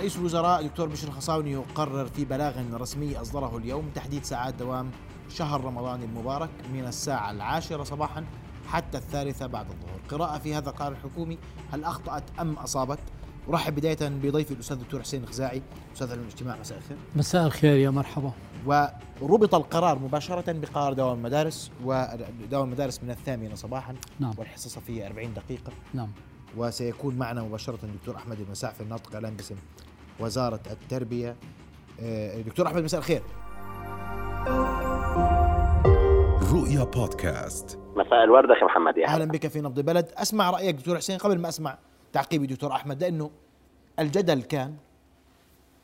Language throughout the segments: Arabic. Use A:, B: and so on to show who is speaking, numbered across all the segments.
A: رئيس الوزراء دكتور بشر الخصاوني يقرر في بلاغ رسمي أصدره اليوم تحديد ساعات دوام شهر رمضان المبارك من الساعة العاشرة صباحا حتى الثالثة بعد الظهر. قراءة في هذا القرار الحكومي هل أخطأت أم أصابت؟ أرحب بداية بضيفي الأستاذ الدكتور حسين الخزاعي أستاذ علم الاجتماع. مساء الخير.
B: مساء الخير يا مرحبا.
A: وربط القرار مباشرة بقرار دوام المدارس ودوام المدارس من الثامنة صباحا
B: نعم.
A: والحصه الصفيه 40 دقيقة.
B: نعم.
A: وسيكون معنا مباشرة الدكتور أحمد المساعفي الناطق الان باسم وزارة التربية. آه، دكتور أحمد مساء الخير.
C: رؤيا بودكاست.
D: مساء الورد أخي محمد يا
A: أهلا بك في نبض بلد. أسمع رأيك دكتور حسين قبل ما أسمع تعقيبي دكتور أحمد لأنه الجدل كان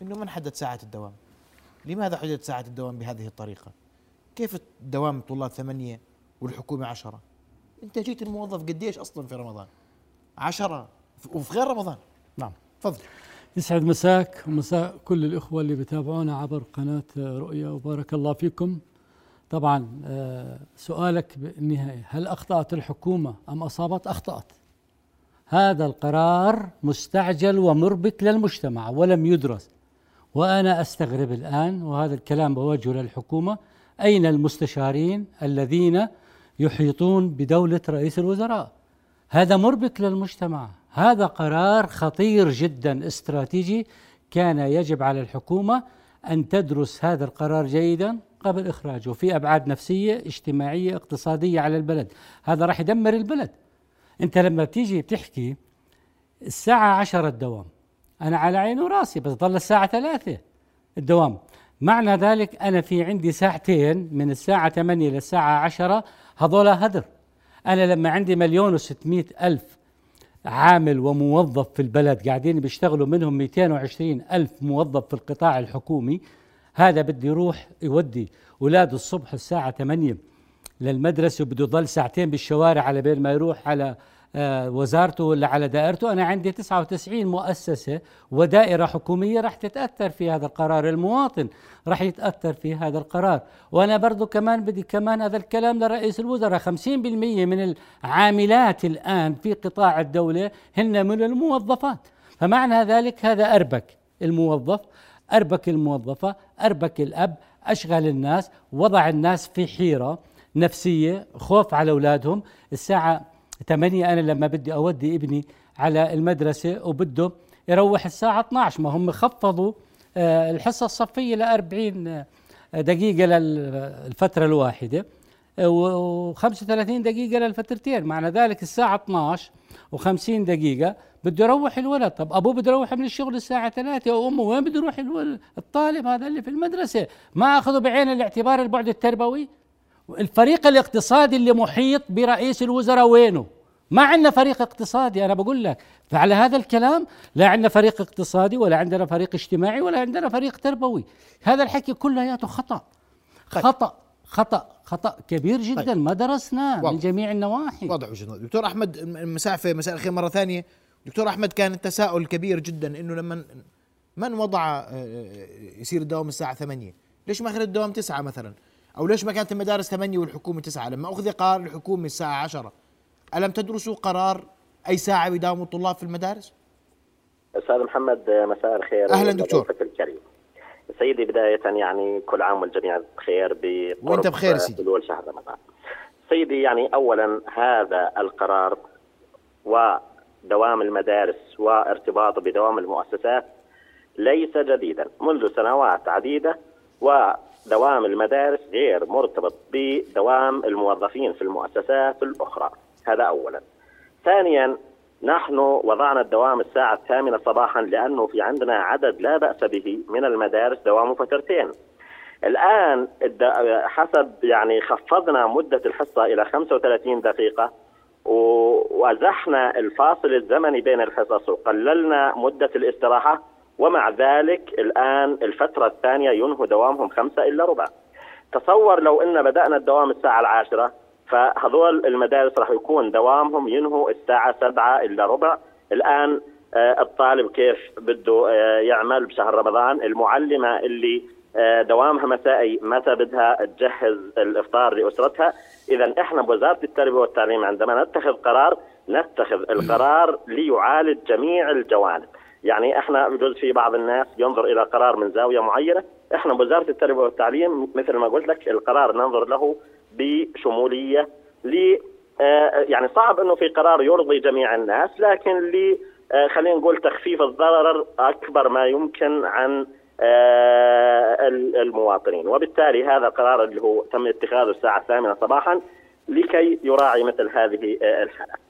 A: إنه من حدد ساعة الدوام؟ لماذا حددت ساعة الدوام بهذه الطريقة؟ كيف الدوام الطلاب ثمانية والحكومة عشرة؟ أنت جيت الموظف قديش أصلا في رمضان؟ عشرة وفي غير رمضان.
B: نعم.
A: تفضل.
B: يسعد مساك ومساء كل الإخوة اللي بتابعونا عبر قناة رؤيا وبارك الله فيكم. طبعا آه، سؤالك بالنهاية هل أخطأت الحكومة أم أصابت أخطأت؟ هذا القرار مستعجل ومربك للمجتمع ولم يدرس وأنا أستغرب الآن وهذا الكلام بوجهه للحكومة أين المستشارين الذين يحيطون بدولة رئيس الوزراء؟ هذا مربك للمجتمع. هذا قرار خطير جدا استراتيجي كان يجب على الحكومة أن تدرس هذا القرار جيدا قبل إخراجه في أبعاد نفسية اجتماعية اقتصادية على البلد. هذا راح يدمر البلد. أنت لما بتيجي بتحكي الساعة عشرة الدوام أنا على عيني وراسي بس ضل الساعة ثلاثة الدوام. معنى ذلك أنا في عندي ساعتين من الساعة 8 للساعة عشرة هذول هدر. أنا لما عندي مليون وستمائة ألف عامل وموظف في البلد. قاعدين بيشتغلوا منهم 220 ألف موظف في القطاع الحكومي. هذا بده يروح يودي أولاده الصبح الساعة 8 للمدرسة وبده يضل ساعتين بالشوارع على بين ما يروح على وزارته ولا على دائرته. أنا عندي 99 مؤسسة ودائرة حكومية راح تتأثر في هذا القرار. المواطن راح يتأثر في هذا القرار. وأنا برضو كمان بدي كمان هذا الكلام لرئيس الوزراء. 50% من العاملات الآن في قطاع الدولة هن من الموظفات. فمعنى ذلك هذا أربك الموظف أربك الموظفة أربك الأب أشغل الناس وضع الناس في حيرة نفسية خوف على أولادهم. الساعة 8 أنا لما بدي أودي ابني على المدرسة وبده يروح الساعة 12 ما هم خفضوا آه، الحصة الصفية ل 40 دقيقة للفترة الواحدة و35 دقيقة للفترتين معنى ذلك الساعة 12 و50 دقيقة بده يروح الولد. طب أبوه بده يروح من الشغل الساعة 3 وأمه وين بده يروح الطالب هذا اللي في المدرسة ما أخذوا بعين الاعتبار البعد التربوي؟ الفريق الاقتصادي اللي محيط برئيس الوزراء وينه؟ ما عندنا فريق اقتصادي أنا بقول لك. فعلى هذا الكلام لا عندنا فريق اقتصادي ولا عندنا فريق اجتماعي ولا عندنا فريق تربوي. هذا الحكي كلياته خطأ. طيب. خطأ خطأ خطأ كبير جدا. طيب. ما درسناه من جميع النواحي.
A: واضح وجهه دكتور أحمد مساء في مساء الخير مرة ثانية. دكتور أحمد كان التساؤل كبير جدا إنه لما من وضع آه، آه، يصير الدوام الساعة 8 ليش ما أخذ الدوام 9 مثلا؟ أو ليش ما كانت المدارس 8 والحكومة 9 لما أخذ قرار الحكومة الساعة 10 ألم تدرسوا قرار أي ساعة يداوموا الطلاب في المدارس؟
D: أستاذ محمد مساء الخير.
A: أهلا دكتور.
D: الكريم. سيدي بداية يعني كل عام والجميع بخير
A: وأنت بخير سيدي.
D: حلول شهر رمضان. سيدي يعني اولا هذا القرار ودوام المدارس وارتباطه بدوام المؤسسات ليس جديدا. منذ سنوات عديدة و دوام المدارس غير مرتبط بدوام الموظفين في المؤسسات الأخرى. هذا أولا. ثانيا نحن وضعنا الدوام الساعة الثامنة صباحا لأنه في عندنا عدد لا بأس به من المدارس دوامه فترتين. الآن حسب يعني خفضنا مدة الحصة إلى 35 دقيقة وزحنا الفاصل الزمني بين الحصص وقللنا مدة الاستراحة ومع ذلك الآن الفترة الثانية ينهوا دوامهم خمسة إلا ربع. تصور لو إن بدأنا الدوام الساعة العاشرة فهذول المدارس راح يكون دوامهم ينهوا الساعة سبعة إلا ربع. الآن آه، الطالب كيف بده آه، يعمل بشهر رمضان؟ المعلمة اللي آه، دوامها مسائي متى بدها تجهز الإفطار لأسرتها؟ اذا إحنا بوزارة التربية والتعليم عندما نتخذ قرار نتخذ القرار ليعالج جميع الجوانب. يعني إحنا بجوز في بعض الناس ينظر إلى قرار من زاوية معينة، إحنا بوزاره التربية والتعليم مثل ما قلت لك القرار ننظر له بشمولية ل آه، يعني صعب إنه في قرار يرضي جميع الناس لكن ل آه، خلينا نقول تخفيف الضرر أكبر ما يمكن عن آه، المواطنين. وبالتالي هذا القرار اللي هو تم اتخاذه الساعة الثامنة صباحا لكي يراعي مثل هذه الحالات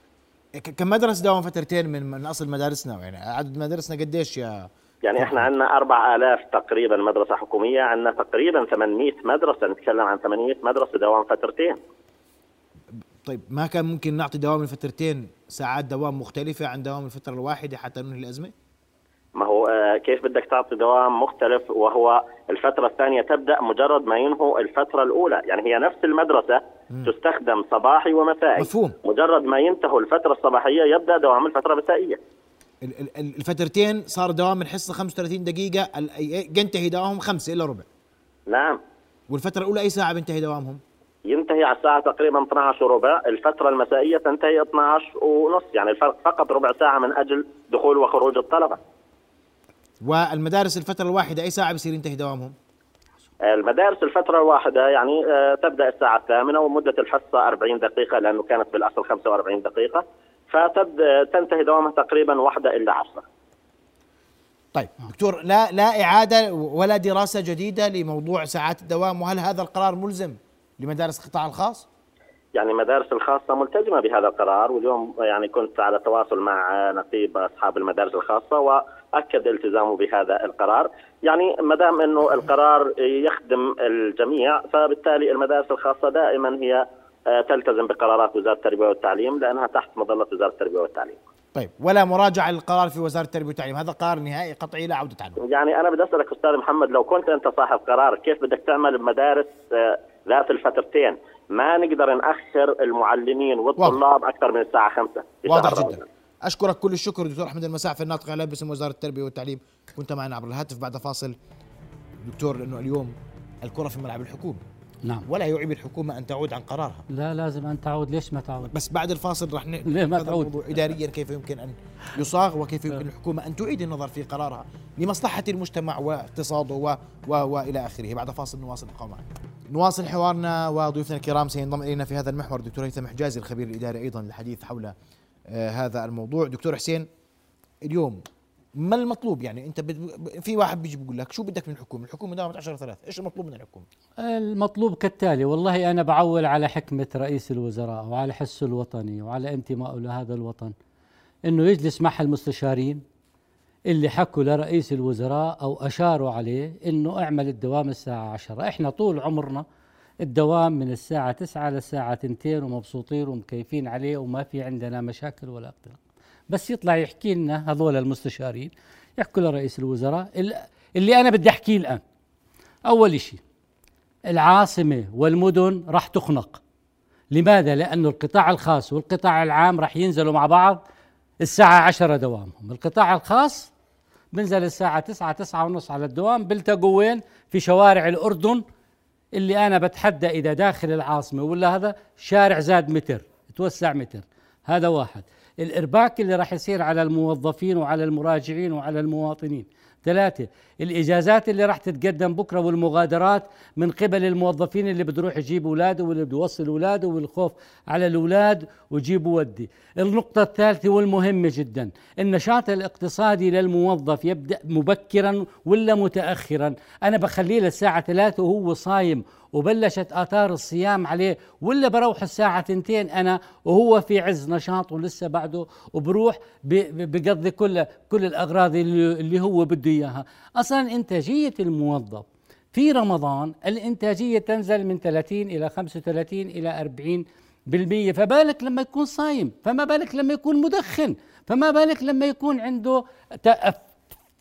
A: كم مدرسة دوام فترتين من من أصل مدارسنا يعني عدد مدارسنا قديش يا
D: يعني إحنا عندنا 4000 تقريبا مدرسة حكومية عندنا تقريبا 800 مدرسة نتكلم عن 800 مدرسة دوام فترتين
A: طيب ما كان ممكن نعطي دوام الفترتين ساعات دوام مختلفة عن دوام الفترة الواحدة حتى ننهي الأزمة؟
D: ما هو آه، كيف بدك تعطي دوام مختلف وهو الفترة الثانية تبدأ مجرد ما ينهوا الفترة الأولى يعني هي نفس المدرسة. تستخدم صباحي ومسائي.
A: مفهوم.
D: مجرد ما ينتهوا الفترة الصباحية يبدأ دوام الفترة المسائية.
A: الفترتين صار دوام الحصة 35 دقيقة ينتهي دوامهم خمسة إلا ربع.
D: نعم.
A: والفترة الأولى أي ساعة بينتهي دوامهم؟
D: ينتهي على الساعة تقريبا 12 وربع. الفترة المسائية تنتهي 12 ونص يعني الفرق فقط ربع ساعة من أجل دخول وخروج الطلبة.
A: والمدارس الفترة الواحدة أي ساعة بصير ينتهي دوامهم؟
D: المدارس الفترة الواحدة يعني آه، تبدأ الساعة الثامنة ومدة الحصة 40 دقيقة لأنه كانت بالأصل 45 دقيقة فتنتهي دوامها تقريبا واحدة إلا عشرة
A: طيب دكتور لا لا إعادة ولا دراسة جديدة لموضوع ساعات الدوام وهل هذا القرار ملزم لمدارس القطاع الخاص؟
D: يعني المدارس الخاصة ملتزمة بهذا القرار واليوم يعني كنت على تواصل مع نقيب أصحاب المدارس الخاصة وأكد التزامه بهذا القرار. يعني ما دام أنه القرار يخدم الجميع فبالتالي المدارس الخاصة دائما هي آه، تلتزم بقرارات وزارة التربية والتعليم لأنها تحت مظلة وزارة التربية والتعليم.
A: طيب ولا مراجعة للقرار في وزارة التربية والتعليم؟ هذا قرار نهائي قطعي لا عودة عنه.
D: يعني أنا بدي أسألك أستاذ محمد لو كنت أنت صاحب قرار كيف بدك تعمل بمدارس آه، ذات الفترتين؟ ما نقدر نأخر المعلمين والطلاب واضح. أكثر من الساعة 5
A: واضح جدا. أشكرك كل الشكر دكتور أحمد المساعف الناطق على باسم وزارة التربية والتعليم. كنت معنا عبر الهاتف بعد فاصل. دكتور لأنه اليوم الكرة في ملعب الحكومة.
B: نعم.
A: ولا يعيب الحكومة أن تعود عن قرارها.
B: لا لازم أن تعود. ليش ما تعود؟
A: بس بعد الفاصل رح
B: ليه ما تعود؟
A: إداريا كيف يمكن أن يصاغ وكيف يمكن الحكومة أن تعيد النظر في قرارها لمصلحة المجتمع واقتصاده و... و... وإلى آخره. بعد فاصل نواصل القوم نواصل حوارنا وضيوفنا الكرام سينضم إلينا في هذا المحور الدكتور هيثم حجازي الخبير الإداري أيضا للحديث حول هذا الموضوع. دكتور حسين اليوم ما المطلوب؟ يعني انت في واحد بيجي بيقول لك شو بدك من الحكومة؟ الحكومة دامت 10 3 إيش المطلوب من الحكومة؟
B: المطلوب كالتالي والله أنا بعول على حكمة رئيس الوزراء وعلى حسه الوطني وعلى انتمائه لهذا الوطن إنه يجلس مع المستشارين اللي حكوا لرئيس الوزراء أو أشاروا عليه إنه اعمل الدوام الساعة 10 إحنا طول عمرنا الدوام من الساعة 9 للساعة 2 ومبسوطين ومكيفين عليه وما في عندنا مشاكل ولا اقتراح بس يطلع يحكي لنا هذول المستشارين يحكوا لرئيس الوزراء اللي أنا بدي احكيه الآن. أول شيء العاصمة والمدن راح تخنق. لماذا؟ لأنه القطاع الخاص والقطاع العام راح ينزلوا مع بعض الساعة عشرة دوامهم. القطاع الخاص بنزل الساعة تسعة تسعة ونص على الدوام بيلتقوا وين؟ في شوارع الأردن اللي أنا بتحدى إذا داخل العاصمة ولا هذا شارع زاد متر توسع متر. هذا واحد. الإرباك اللي راح يصير على الموظفين وعلى المراجعين وعلى المواطنين. ثلاثة. الإجازات اللي راح تتقدم بكرة والمغادرات من قبل الموظفين اللي بده يروح يجيب أولاده واللي بده يوصل أولاده والخوف على الأولاد ويجيب ودي. النقطة الثالثة والمهمة جدا. النشاط الاقتصادي للموظف يبدأ مبكرا ولا متأخرا؟ أنا بخليه للساعة ثلاثة وهو صايم وبلشت آثار الصيام عليه ولا بروح الساعة تنتين أنا وهو في عز نشاطه لسه بعده وبروح بقضي كل كل الأغراض اللي هو بده إياها أصلا إنتاجية الموظف في رمضان الإنتاجية تنزل من 30 إلى 35 إلى 40 بالمية. فبالك لما يكون صايم؟ فما بالك لما يكون مدخن؟ فما بالك لما يكون عنده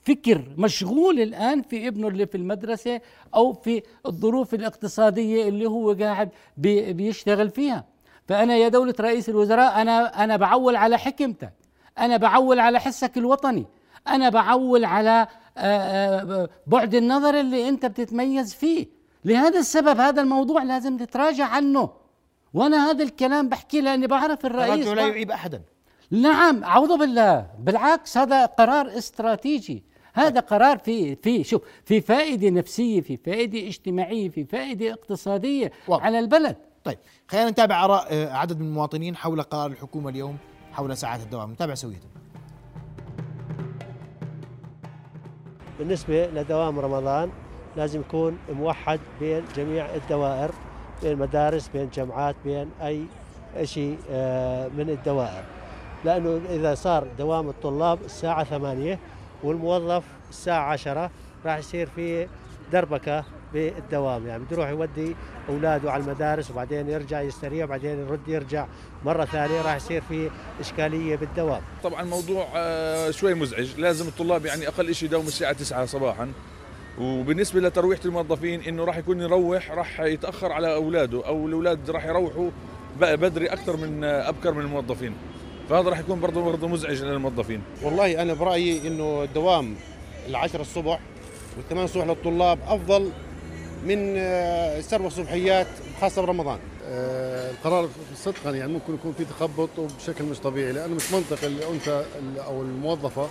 B: فكر مشغول الآن في ابنه اللي في المدرسة أو في الظروف الاقتصادية اللي هو قاعد بي بيشتغل فيها. فأنا يا دولة رئيس الوزراء أنا أنا بعول على حكمتك. أنا بعول على حسك الوطني. أنا بعول على بعد النظر اللي أنت بتتميز فيه. لهذا السبب هذا الموضوع لازم تتراجع عنه. وأنا هذا الكلام بحكي لأني بعرف الرئيس
A: لا يعيب أحدا.
B: نعم أعوذ بالله. بالعكس هذا قرار استراتيجي. هذا قرار في في شوف في فائدة نفسية في فائدة اجتماعية في فائدة اقتصادية
A: واضح.
B: على البلد.
A: طيب خلينا نتابع آراء آه، عدد من المواطنين حول قرار الحكومة اليوم حول ساعات الدوام. نتابع سوية.
E: بالنسبة لدوام رمضان لازم يكون موحد بين جميع الدوائر بين المدارس بين الجامعات بين أي شيء آه، من الدوائر. لأنه إذا صار دوام الطلاب الساعة ثمانية والموظف الساعة عشرة راح يصير في دربكة بالدوام. يعني بده يروح يودي أولاده على المدارس وبعدين يرجع يستريح وبعدين يرد يرجع مرة ثانية راح يصير في إشكالية بالدوام.
F: طبعا موضوع آه، شوي مزعج. لازم الطلاب يعني أقل شيء يداوموا الساعة 9 صباحا. وبالنسبة لترويحه الموظفين إنه راح يكون يروح راح يتأخر على أولاده أو الأولاد راح يروحوا بدري أكثر من آه، أبكر من الموظفين. فهذا راح يكون برضه برضه مزعج للموظفين.
G: والله أنا برأيي إنه الدوام العشرة الصبح والثمان الصبح للطلاب أفضل من آه، السبع صبحيات خاصة برمضان
H: آه، القرار صدقا يعني ممكن يكون في تخبط وبشكل مش طبيعي لأنه مش منطق الانثى ال- أو الموظفة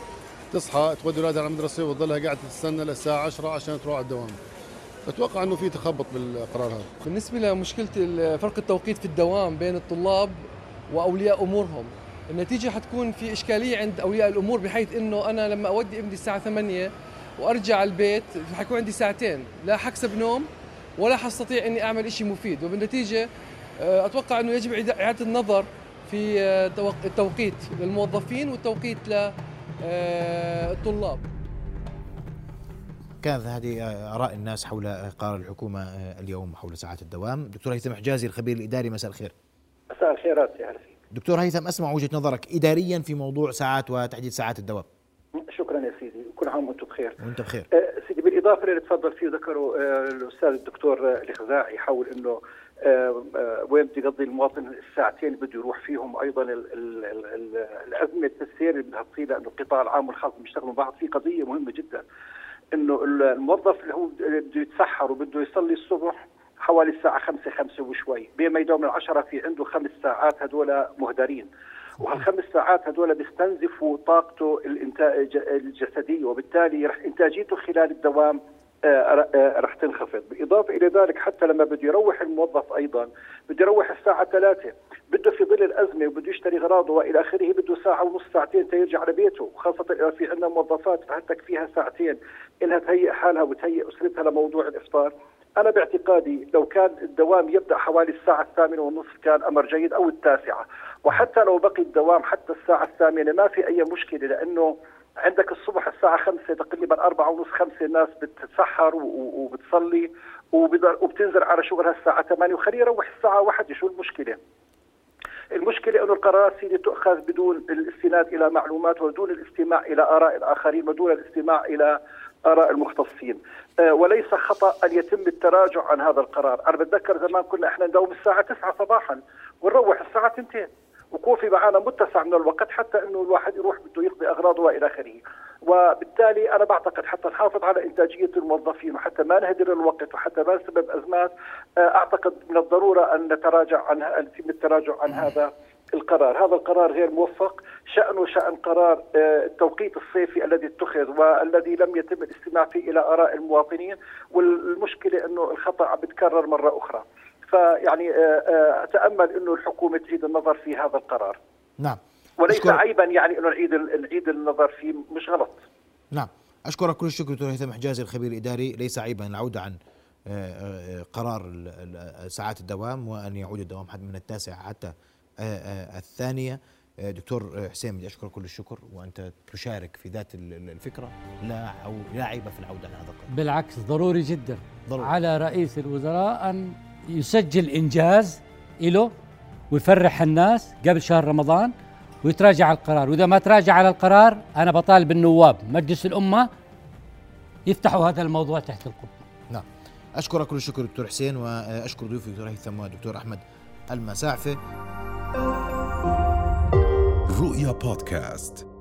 H: تصحى تودي اولادها على المدرسة وتضلها قاعدة تستنى للساعه 10 عشان تروح على الدوام. أتوقع إنه في تخبط بالقرار هذا.
I: بالنسبة لمشكلة ال- فرق التوقيت في الدوام بين الطلاب وأولياء أمورهم النتيجة حتكون في إشكالية عند أولياء الأمور بحيث إنه أنا لما أودي ابني الساعة 8 وأرجع البيت حيكون عندي ساعتين. لا حكسب نوم ولا حستطيع إني أعمل إشي مفيد. وبالنتيجة آه، أتوقع إنه يجب إعادة النظر في آه، توق- التوقيت للموظفين والتوقيت للطلاب
A: كانت هذه آه، آراء الناس حول آه، قرار الحكومة آه، اليوم حول ساعات الدوام. دكتور هيثم حجازي الخبير الإداري مساء الخير.
J: مساء الخيرات يا فيك.
A: دكتور هيثم أسمع وجهة نظرك اداريا في موضوع ساعات وتحديد ساعات الدوام.
J: سيدي كل عام وأنتم بخير.
A: وأنت بخير.
J: آه، سيدي بالإضافة للي تفضل فيه ذكره آه، الأستاذ الدكتور الخزاعي حول إنه آه، وين بده يقضي المواطن الساعتين اللي بده يروح فيهم أيضا ال- ال- ال- ال- الازمه السير اللي بدها تصير لأنه القطاع العام والخاص بيشتغلوا مع بعض في قضية مهمة جدا. إنه ال- الموظف اللي هو بده يتسحر وبده يصلي الصبح حوالي الساعة خمسة خمسة وشوي بين ما يداوم العشرة في عنده خمس ساعات هدول مهدرين. وهالخمس ساعات هدول بيستنزفوا طاقته الإنتاج الجسدية وبالتالي رح إنتاجيته خلال الدوام آه، آه، رح تنخفض. بالإضافة إلى ذلك حتى لما بده يروح الموظف أيضا بده يروح الساعة ثلاثة بده في ظل الأزمة وبده يشتري أغراضه وإلى آخره بده ساعة ونص ساعتين تيرجع على بيته خاصة إذا في عندنا موظفات فهتك فيها ساعتين إنها تهيئ حالها وتهيئ أسرتها لموضوع الإفطار. أنا باعتقادي لو كان الدوام يبدأ حوالي الساعة الثامنة والنصف كان أمر جيد أو التاسعة وحتى لو بقي الدوام حتى الساعة الثامنة ما في أي مشكلة لأنه عندك الصبح الساعة خمسة تقريبا أربعة ونص خمسة الناس بتتسحر وبتصلي وبتنزل على شغلها الساعة 8 وخليه يروح الساعة واحدة شو المشكلة؟ المشكلة أنه القرارات سيدي تؤخذ بدون الاستناد إلى معلومات ودون الاستماع إلى آراء الآخرين ودون الاستماع إلى آراء المختصين. آه، وليس خطأ أن يتم التراجع عن هذا القرار. أنا بتذكر زمان كنا إحنا نداوم الساعة 9 صباحا ونروح الساعة 2 ويكون في معنا متسع من الوقت حتى إنه الواحد يروح بده يقضي أغراضه وإلى آخره. وبالتالي أنا بعتقد حتى نحافظ على إنتاجية الموظفين وحتى ما نهدر الوقت وحتى ما نسبب أزمات آه، أعتقد من الضرورة أن نتراجع عن يتم التراجع عن هذا القرار. هذا القرار غير موفق. شأنه شأن قرار آه، التوقيت الصيفي الذي اتخذ والذي لم يتم الاستماع فيه إلى آراء المواطنين والمشكلة أنه الخطأ عم بتكرر مرة أخرى. فيعني آه، آه، أتأمل أنه الحكومة تعيد النظر في هذا القرار.
A: نعم.
J: وليس
A: أشكر-
J: عيبا يعني أنه نعيد نعيد النظر فيه مش غلط.
A: نعم. أشكرك كل الشكر دكتور هيثم حجازي الخبير الإداري. ليس عيبا العودة عن قرار ساعات الدوام وأن يعود الدوام حتى من التاسعة حتى الثانية آه، دكتور آه، حسين بدي أشكرك كل الشكر وأنت تشارك في ذات ال- ال- الفكرة لا أو لا عيب في العودة عن هذا القرار
B: بالعكس ضروري جدا.
A: ضروري.
B: على رئيس الوزراء أن يسجل إنجاز له ويفرح الناس قبل شهر رمضان ويتراجع على القرار. وإذا ما تراجع على القرار أنا بطالب النواب مجلس الأمة يفتحوا هذا الموضوع تحت القبة.
A: نعم. أشكرك كل الشكر دكتور حسين وأشكر ضيوفي دكتور هيثم ودكتور أحمد المساعفة.
C: رؤيا بودكاست.